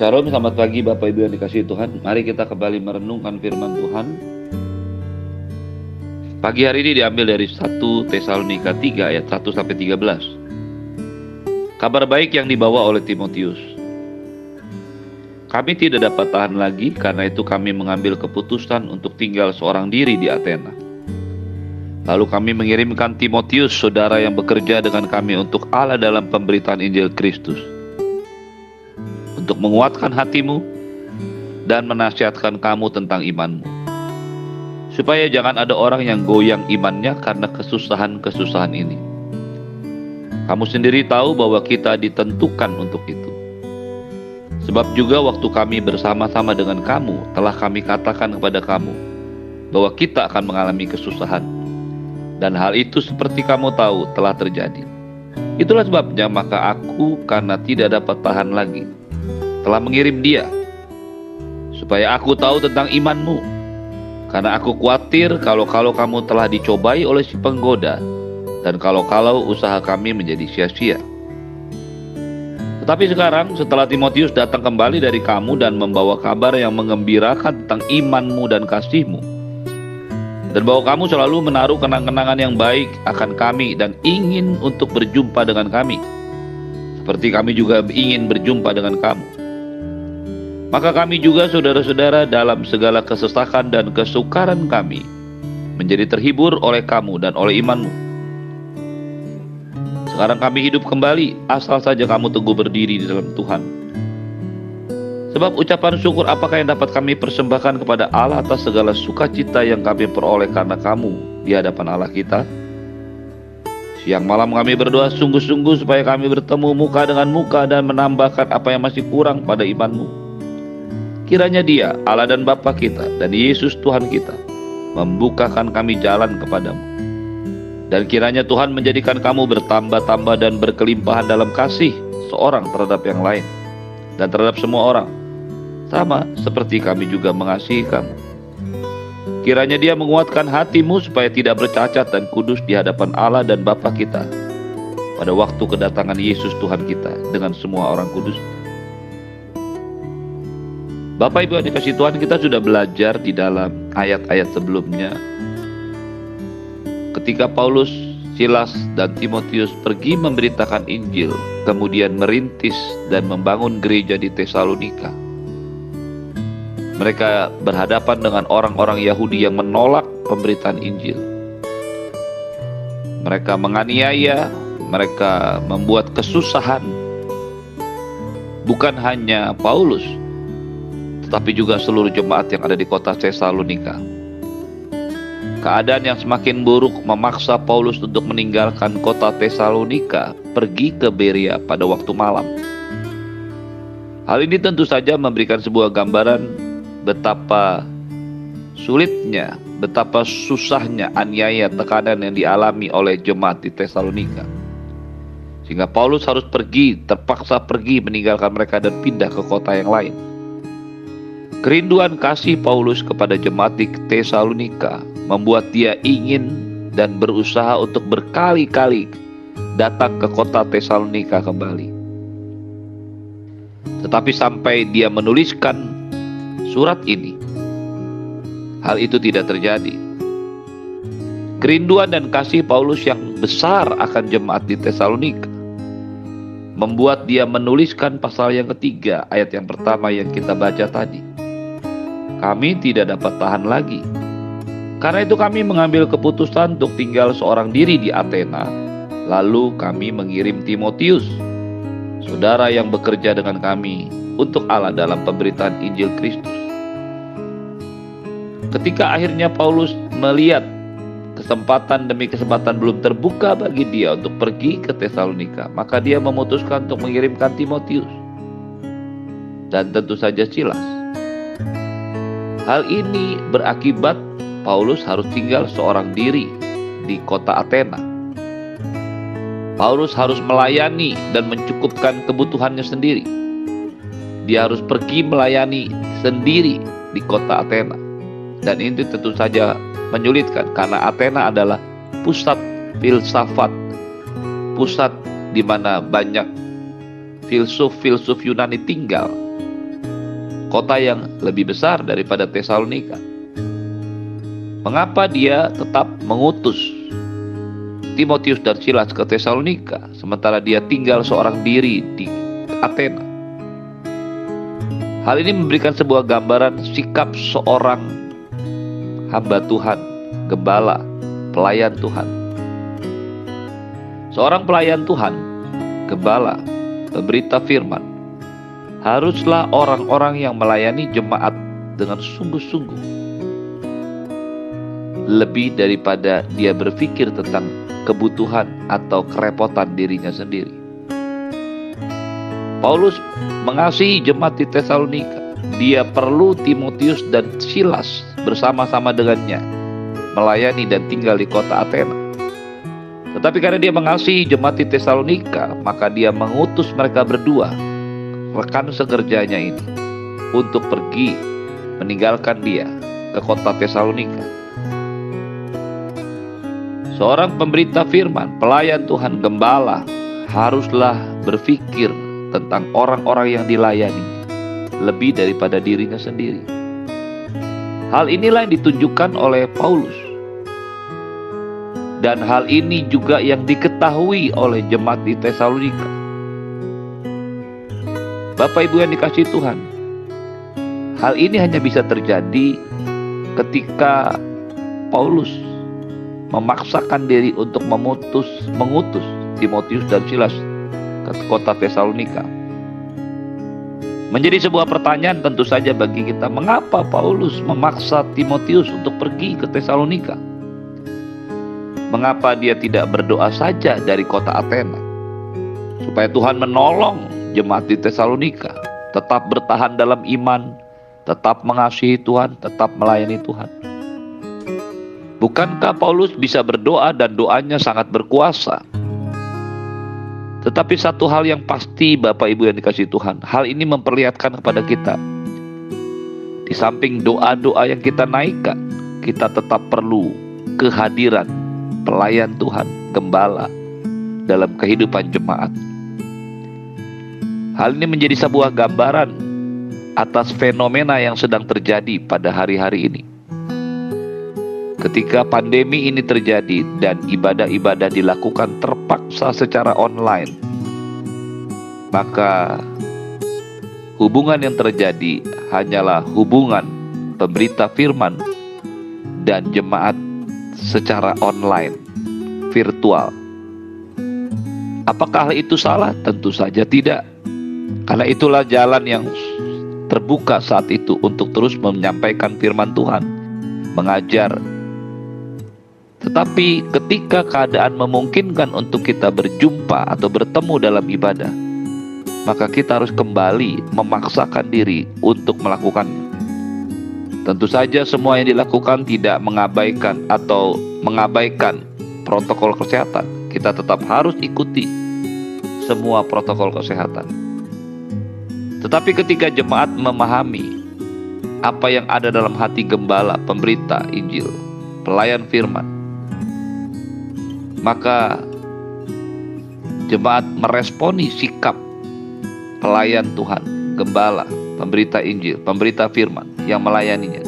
Shalom, selamat pagi Bapak Ibu yang dikasih Tuhan. Mari kita kembali merenungkan firman Tuhan. Pagi hari ini diambil dari 1 Tesalonika 3 ayat 1 sampai 13. Kabar baik yang dibawa oleh Timotius. Kami tidak dapat tahan lagi karena itu kami mengambil keputusan untuk tinggal seorang diri di Athena. Lalu kami mengirimkan Timotius, saudara yang bekerja dengan kami untuk Allah dalam pemberitaan Injil Kristus untuk menguatkan hatimu dan menasihatkan kamu tentang imanmu. Supaya jangan ada orang yang goyang imannya karena kesusahan-kesusahan ini. Kamu sendiri tahu bahwa kita ditentukan untuk itu. Sebab juga waktu kami bersama-sama dengan kamu, telah kami katakan kepada kamu bahwa kita akan mengalami kesusahan. Dan hal itu seperti kamu tahu telah terjadi. Itulah sebabnya maka aku karena tidak dapat tahan lagi telah mengirim dia supaya aku tahu tentang imanmu. Karena aku khawatir kalau-kalau kamu telah dicobai oleh si penggoda dan kalau-kalau usaha kami menjadi sia-sia. Tetapi sekarang setelah Timotius datang kembali dari kamu dan membawa kabar yang mengembirakan tentang imanmu dan kasihmu, dan bahwa kamu selalu menaruh kenang-kenangan yang baik akan kami dan ingin untuk berjumpa dengan kami, seperti kami juga ingin berjumpa dengan kamu. Maka kami juga saudara-saudara dalam segala kesesakan dan kesukaran kami menjadi terhibur oleh kamu dan oleh imanmu. Sekarang kami hidup kembali asal saja kamu teguh berdiri di dalam Tuhan. Sebab ucapan syukur apakah yang dapat kami persembahkan kepada Allah atas segala sukacita yang kami peroleh karena kamu di hadapan Allah kita? Siang malam kami berdoa sungguh-sungguh supaya kami bertemu muka dengan muka dan menambahkan apa yang masih kurang pada imanmu Kiranya dia, Allah dan Bapa kita, dan Yesus Tuhan kita, membukakan kami jalan kepadamu. Dan kiranya Tuhan menjadikan kamu bertambah-tambah dan berkelimpahan dalam kasih seorang terhadap yang lain, dan terhadap semua orang, sama seperti kami juga mengasihi kamu. Kiranya dia menguatkan hatimu supaya tidak bercacat dan kudus di hadapan Allah dan Bapa kita pada waktu kedatangan Yesus Tuhan kita dengan semua orang kudus. Bapak Ibu yang dikasih Tuhan kita sudah belajar di dalam ayat-ayat sebelumnya ketika Paulus, Silas dan Timotius pergi memberitakan Injil kemudian merintis dan membangun gereja di Tesalonika. Mereka berhadapan dengan orang-orang Yahudi yang menolak pemberitaan Injil. Mereka menganiaya, mereka membuat kesusahan bukan hanya Paulus, tetapi juga seluruh jemaat yang ada di kota Tesalonika. Keadaan yang semakin buruk memaksa Paulus untuk meninggalkan kota Tesalonika pergi ke Beria pada waktu malam. Hal ini tentu saja memberikan sebuah gambaran betapa sulitnya, betapa susahnya aniaya tekanan yang dialami oleh jemaat di Tesalonika. Sehingga Paulus harus pergi, terpaksa pergi meninggalkan mereka dan pindah ke kota yang lain. Kerinduan kasih Paulus kepada jemaat di Tesalonika membuat dia ingin dan berusaha untuk berkali-kali datang ke kota Tesalonika kembali. Tetapi sampai dia menuliskan surat ini, hal itu tidak terjadi. Kerinduan dan kasih Paulus yang besar akan jemaat di Tesalonika membuat dia menuliskan pasal yang ketiga ayat yang pertama yang kita baca tadi kami tidak dapat tahan lagi. Karena itu kami mengambil keputusan untuk tinggal seorang diri di Athena, lalu kami mengirim Timotius, saudara yang bekerja dengan kami untuk Allah dalam pemberitaan Injil Kristus. Ketika akhirnya Paulus melihat kesempatan demi kesempatan belum terbuka bagi dia untuk pergi ke Tesalonika, maka dia memutuskan untuk mengirimkan Timotius dan tentu saja Silas Hal ini berakibat Paulus harus tinggal seorang diri di kota Athena. Paulus harus melayani dan mencukupkan kebutuhannya sendiri. Dia harus pergi melayani sendiri di kota Athena. Dan ini tentu saja menyulitkan karena Athena adalah pusat filsafat, pusat di mana banyak filsuf-filsuf Yunani tinggal kota yang lebih besar daripada Tesalonika. Mengapa dia tetap mengutus Timotius dan Silas ke Tesalonika sementara dia tinggal seorang diri di Athena? Hal ini memberikan sebuah gambaran sikap seorang hamba Tuhan, gembala, pelayan Tuhan. Seorang pelayan Tuhan, gembala, pemberita firman, haruslah orang-orang yang melayani jemaat dengan sungguh-sungguh lebih daripada dia berpikir tentang kebutuhan atau kerepotan dirinya sendiri. Paulus mengasihi jemaat di Tesalonika. Dia perlu Timotius dan Silas bersama-sama dengannya melayani dan tinggal di kota Athena. Tetapi karena dia mengasihi jemaat di Tesalonika, maka dia mengutus mereka berdua, rekan sekerjanya ini, untuk pergi meninggalkan dia ke kota Tesalonika Seorang pemberita firman, pelayan Tuhan, gembala, haruslah berpikir tentang orang-orang yang dilayani lebih daripada dirinya sendiri. Hal inilah yang ditunjukkan oleh Paulus. Dan hal ini juga yang diketahui oleh jemaat di Tesalonika. Bapak Ibu yang dikasih Tuhan, hal ini hanya bisa terjadi ketika Paulus memaksakan diri untuk memutus mengutus Timotius dan Silas ke kota Tesalonika. Menjadi sebuah pertanyaan tentu saja bagi kita, mengapa Paulus memaksa Timotius untuk pergi ke Tesalonika? Mengapa dia tidak berdoa saja dari kota Athena? Supaya Tuhan menolong jemaat di Tesalonika tetap bertahan dalam iman, tetap mengasihi Tuhan, tetap melayani Tuhan. Bukankah Paulus bisa berdoa dan doanya sangat berkuasa? Tetapi satu hal yang pasti Bapak Ibu yang dikasih Tuhan, hal ini memperlihatkan kepada kita. Di samping doa-doa yang kita naikkan, kita tetap perlu kehadiran pelayan Tuhan, gembala dalam kehidupan jemaat. Hal ini menjadi sebuah gambaran atas fenomena yang sedang terjadi pada hari-hari ini ketika pandemi ini terjadi dan ibadah-ibadah dilakukan terpaksa secara online, maka hubungan yang terjadi hanyalah hubungan pemberita firman dan jemaat secara online, virtual. Apakah itu salah? Tentu saja tidak. Karena itulah jalan yang terbuka saat itu untuk terus menyampaikan firman Tuhan, mengajar, tetapi ketika keadaan memungkinkan untuk kita berjumpa atau bertemu dalam ibadah, maka kita harus kembali memaksakan diri untuk melakukannya. Tentu saja semua yang dilakukan tidak mengabaikan atau mengabaikan protokol kesehatan. Kita tetap harus ikuti semua protokol kesehatan. Tetapi ketika jemaat memahami apa yang ada dalam hati gembala, pemberita Injil, pelayan firman, maka jemaat meresponi sikap pelayan Tuhan, gembala, pemberita Injil, pemberita firman yang melayaninya.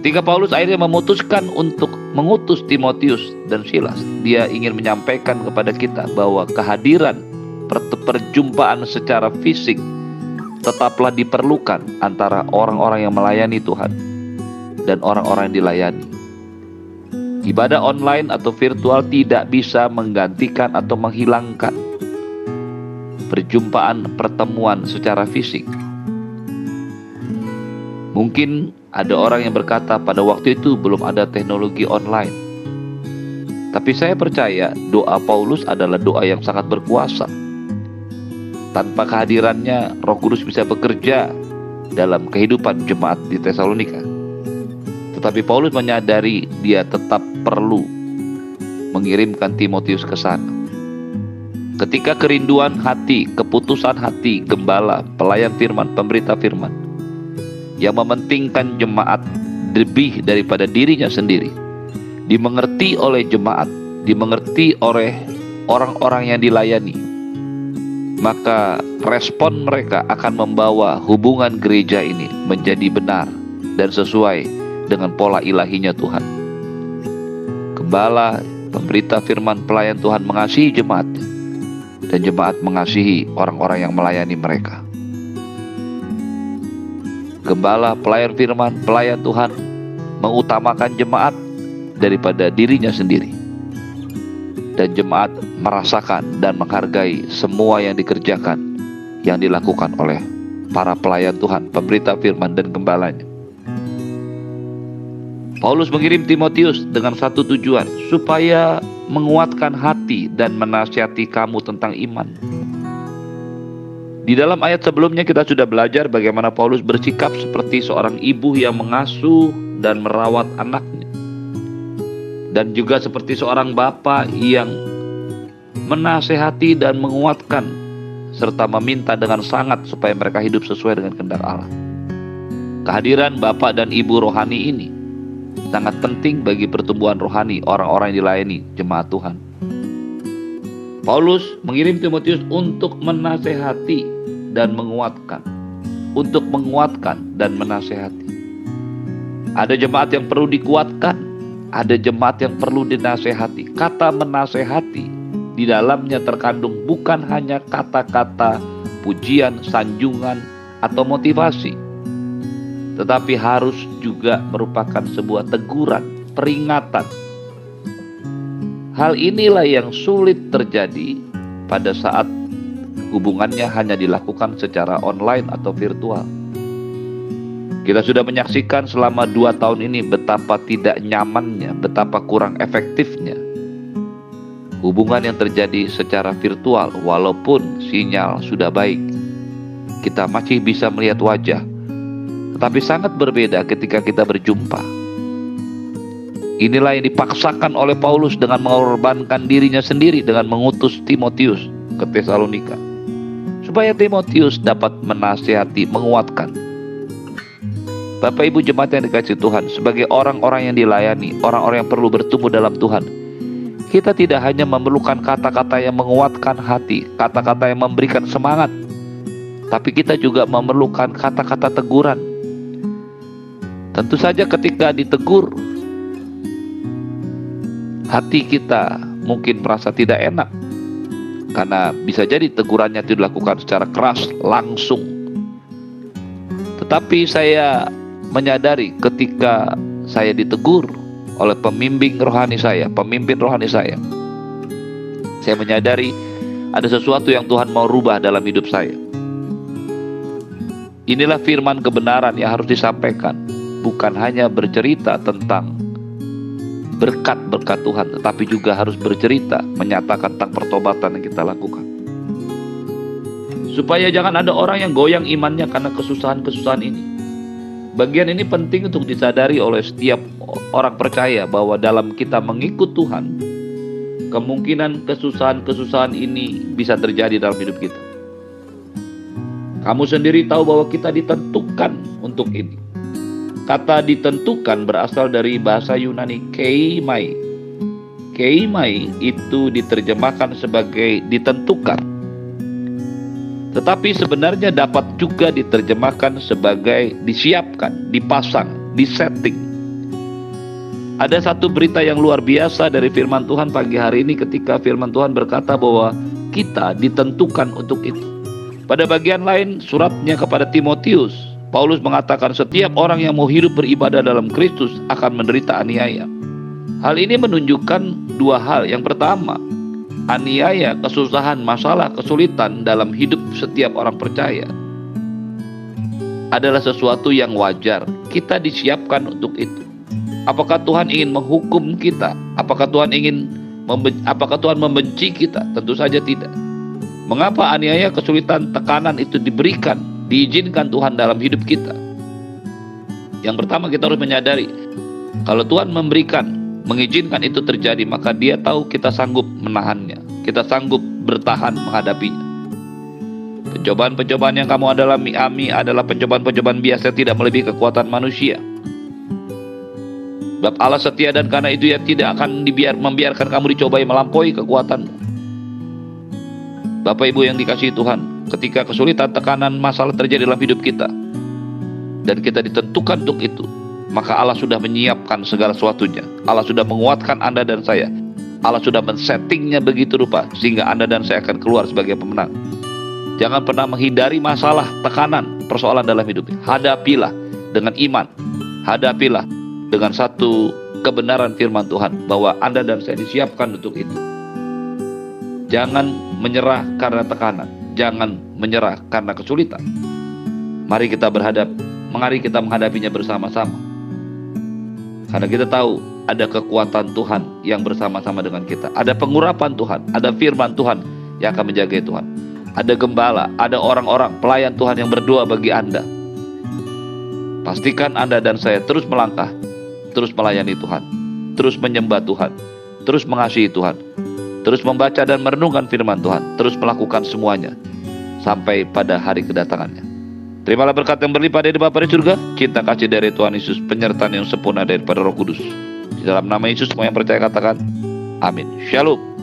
Ketika Paulus akhirnya memutuskan untuk mengutus Timotius dan Silas, dia ingin menyampaikan kepada kita bahwa kehadiran perjumpaan secara fisik tetaplah diperlukan antara orang-orang yang melayani Tuhan dan orang-orang yang dilayani. Ibadah online atau virtual tidak bisa menggantikan atau menghilangkan perjumpaan pertemuan secara fisik. Mungkin ada orang yang berkata pada waktu itu belum ada teknologi online. Tapi saya percaya doa Paulus adalah doa yang sangat berkuasa. Tanpa kehadirannya, Roh Kudus bisa bekerja dalam kehidupan jemaat di Tesalonika. Tetapi Paulus menyadari dia tetap perlu mengirimkan Timotius ke sana. Ketika kerinduan hati, keputusan hati, gembala, pelayan firman, pemberita firman, yang mementingkan jemaat lebih daripada dirinya sendiri, dimengerti oleh jemaat, dimengerti oleh orang-orang yang dilayani, maka respon mereka akan membawa hubungan gereja ini menjadi benar dan sesuai dengan pola ilahinya Tuhan. Gembala, pemberita firman pelayan Tuhan mengasihi jemaat dan jemaat mengasihi orang-orang yang melayani mereka. Gembala, pelayan firman, pelayan Tuhan mengutamakan jemaat daripada dirinya sendiri. Dan jemaat merasakan dan menghargai semua yang dikerjakan yang dilakukan oleh para pelayan Tuhan, pemberita firman dan gembalanya. Paulus mengirim Timotius dengan satu tujuan, supaya menguatkan hati dan menasihati kamu tentang iman. Di dalam ayat sebelumnya kita sudah belajar bagaimana Paulus bersikap seperti seorang ibu yang mengasuh dan merawat anaknya. Dan juga seperti seorang bapak yang menasehati dan menguatkan serta meminta dengan sangat supaya mereka hidup sesuai dengan kehendak Allah. Kehadiran bapak dan ibu rohani ini sangat penting bagi pertumbuhan rohani orang-orang yang dilayani jemaat Tuhan. Paulus mengirim Timotius untuk menasehati dan menguatkan, untuk menguatkan dan menasehati. Ada jemaat yang perlu dikuatkan, ada jemaat yang perlu dinasehati. Kata menasehati di dalamnya terkandung bukan hanya kata-kata pujian, sanjungan, atau motivasi, tetapi harus juga merupakan sebuah teguran, peringatan. Hal inilah yang sulit terjadi pada saat hubungannya hanya dilakukan secara online atau virtual. Kita sudah menyaksikan selama dua tahun ini betapa tidak nyamannya, betapa kurang efektifnya hubungan yang terjadi secara virtual walaupun sinyal sudah baik. Kita masih bisa melihat wajah, tetapi sangat berbeda ketika kita berjumpa. Inilah yang dipaksakan oleh Paulus dengan mengorbankan dirinya sendiri dengan mengutus Timotius ke Tesalonika. Supaya Timotius dapat menasihati, menguatkan. Bapak Ibu jemaat yang dikasih Tuhan, sebagai orang-orang yang dilayani, orang-orang yang perlu bertumbuh dalam Tuhan, kita tidak hanya memerlukan kata-kata yang menguatkan hati, kata-kata yang memberikan semangat, tapi kita juga memerlukan kata-kata teguran. Tentu saja, ketika ditegur, hati kita mungkin merasa tidak enak karena bisa jadi tegurannya itu dilakukan secara keras, langsung. Tetapi saya menyadari ketika saya ditegur, oleh pembimbing rohani saya, pemimpin rohani saya. Saya menyadari ada sesuatu yang Tuhan mau rubah dalam hidup saya. Inilah firman kebenaran yang harus disampaikan, bukan hanya bercerita tentang berkat-berkat Tuhan, tetapi juga harus bercerita, menyatakan tentang pertobatan yang kita lakukan. Supaya jangan ada orang yang goyang imannya karena kesusahan-kesusahan ini. Bagian ini penting untuk disadari oleh setiap orang percaya bahwa dalam kita mengikut Tuhan, kemungkinan kesusahan-kesusahan ini bisa terjadi dalam hidup kita. Kamu sendiri tahu bahwa kita ditentukan untuk ini. Kata ditentukan berasal dari bahasa Yunani keimai. Keimai itu diterjemahkan sebagai ditentukan tetapi sebenarnya dapat juga diterjemahkan sebagai disiapkan, dipasang, disetting. Ada satu berita yang luar biasa dari firman Tuhan pagi hari ini ketika firman Tuhan berkata bahwa kita ditentukan untuk itu. Pada bagian lain suratnya kepada Timotius, Paulus mengatakan setiap orang yang mau hidup beribadah dalam Kristus akan menderita aniaya. Hal ini menunjukkan dua hal. Yang pertama, aniaya, kesusahan, masalah, kesulitan dalam hidup setiap orang percaya adalah sesuatu yang wajar. Kita disiapkan untuk itu. Apakah Tuhan ingin menghukum kita? Apakah Tuhan ingin apakah Tuhan membenci kita? Tentu saja tidak. Mengapa aniaya, kesulitan, tekanan itu diberikan, diizinkan Tuhan dalam hidup kita? Yang pertama kita harus menyadari kalau Tuhan memberikan mengizinkan itu terjadi, maka dia tahu kita sanggup menahannya. Kita sanggup bertahan menghadapinya. Pencobaan-pencobaan yang kamu alami ami adalah pencobaan-pencobaan biasa tidak melebihi kekuatan manusia. Sebab Allah setia dan karena itu ya tidak akan dibiar, membiarkan kamu dicobai melampaui kekuatanmu. Bapak Ibu yang dikasihi Tuhan, ketika kesulitan, tekanan, masalah terjadi dalam hidup kita, dan kita ditentukan untuk itu, maka Allah sudah menyiapkan segala sesuatunya. Allah sudah menguatkan Anda dan saya. Allah sudah men-settingnya begitu rupa sehingga Anda dan saya akan keluar sebagai pemenang. Jangan pernah menghindari masalah, tekanan, persoalan dalam hidup. Hadapilah dengan iman. Hadapilah dengan satu kebenaran firman Tuhan bahwa Anda dan saya disiapkan untuk itu. Jangan menyerah karena tekanan, jangan menyerah karena kesulitan. Mari kita berhadap, mari kita menghadapinya bersama-sama. Karena kita tahu ada kekuatan Tuhan yang bersama-sama dengan kita. Ada pengurapan Tuhan, ada firman Tuhan yang akan menjaga Tuhan. Ada gembala, ada orang-orang pelayan Tuhan yang berdoa bagi Anda. Pastikan Anda dan saya terus melangkah, terus melayani Tuhan, terus menyembah Tuhan, terus mengasihi Tuhan, terus membaca dan merenungkan firman Tuhan, terus melakukan semuanya sampai pada hari kedatangannya. Terimalah berkat yang berlimpah dari Bapa di surga, cinta kasih dari Tuhan Yesus, penyertaan yang sempurna daripada Roh Kudus. Di dalam nama Yesus semua yang percaya katakan, Amin. Shalom.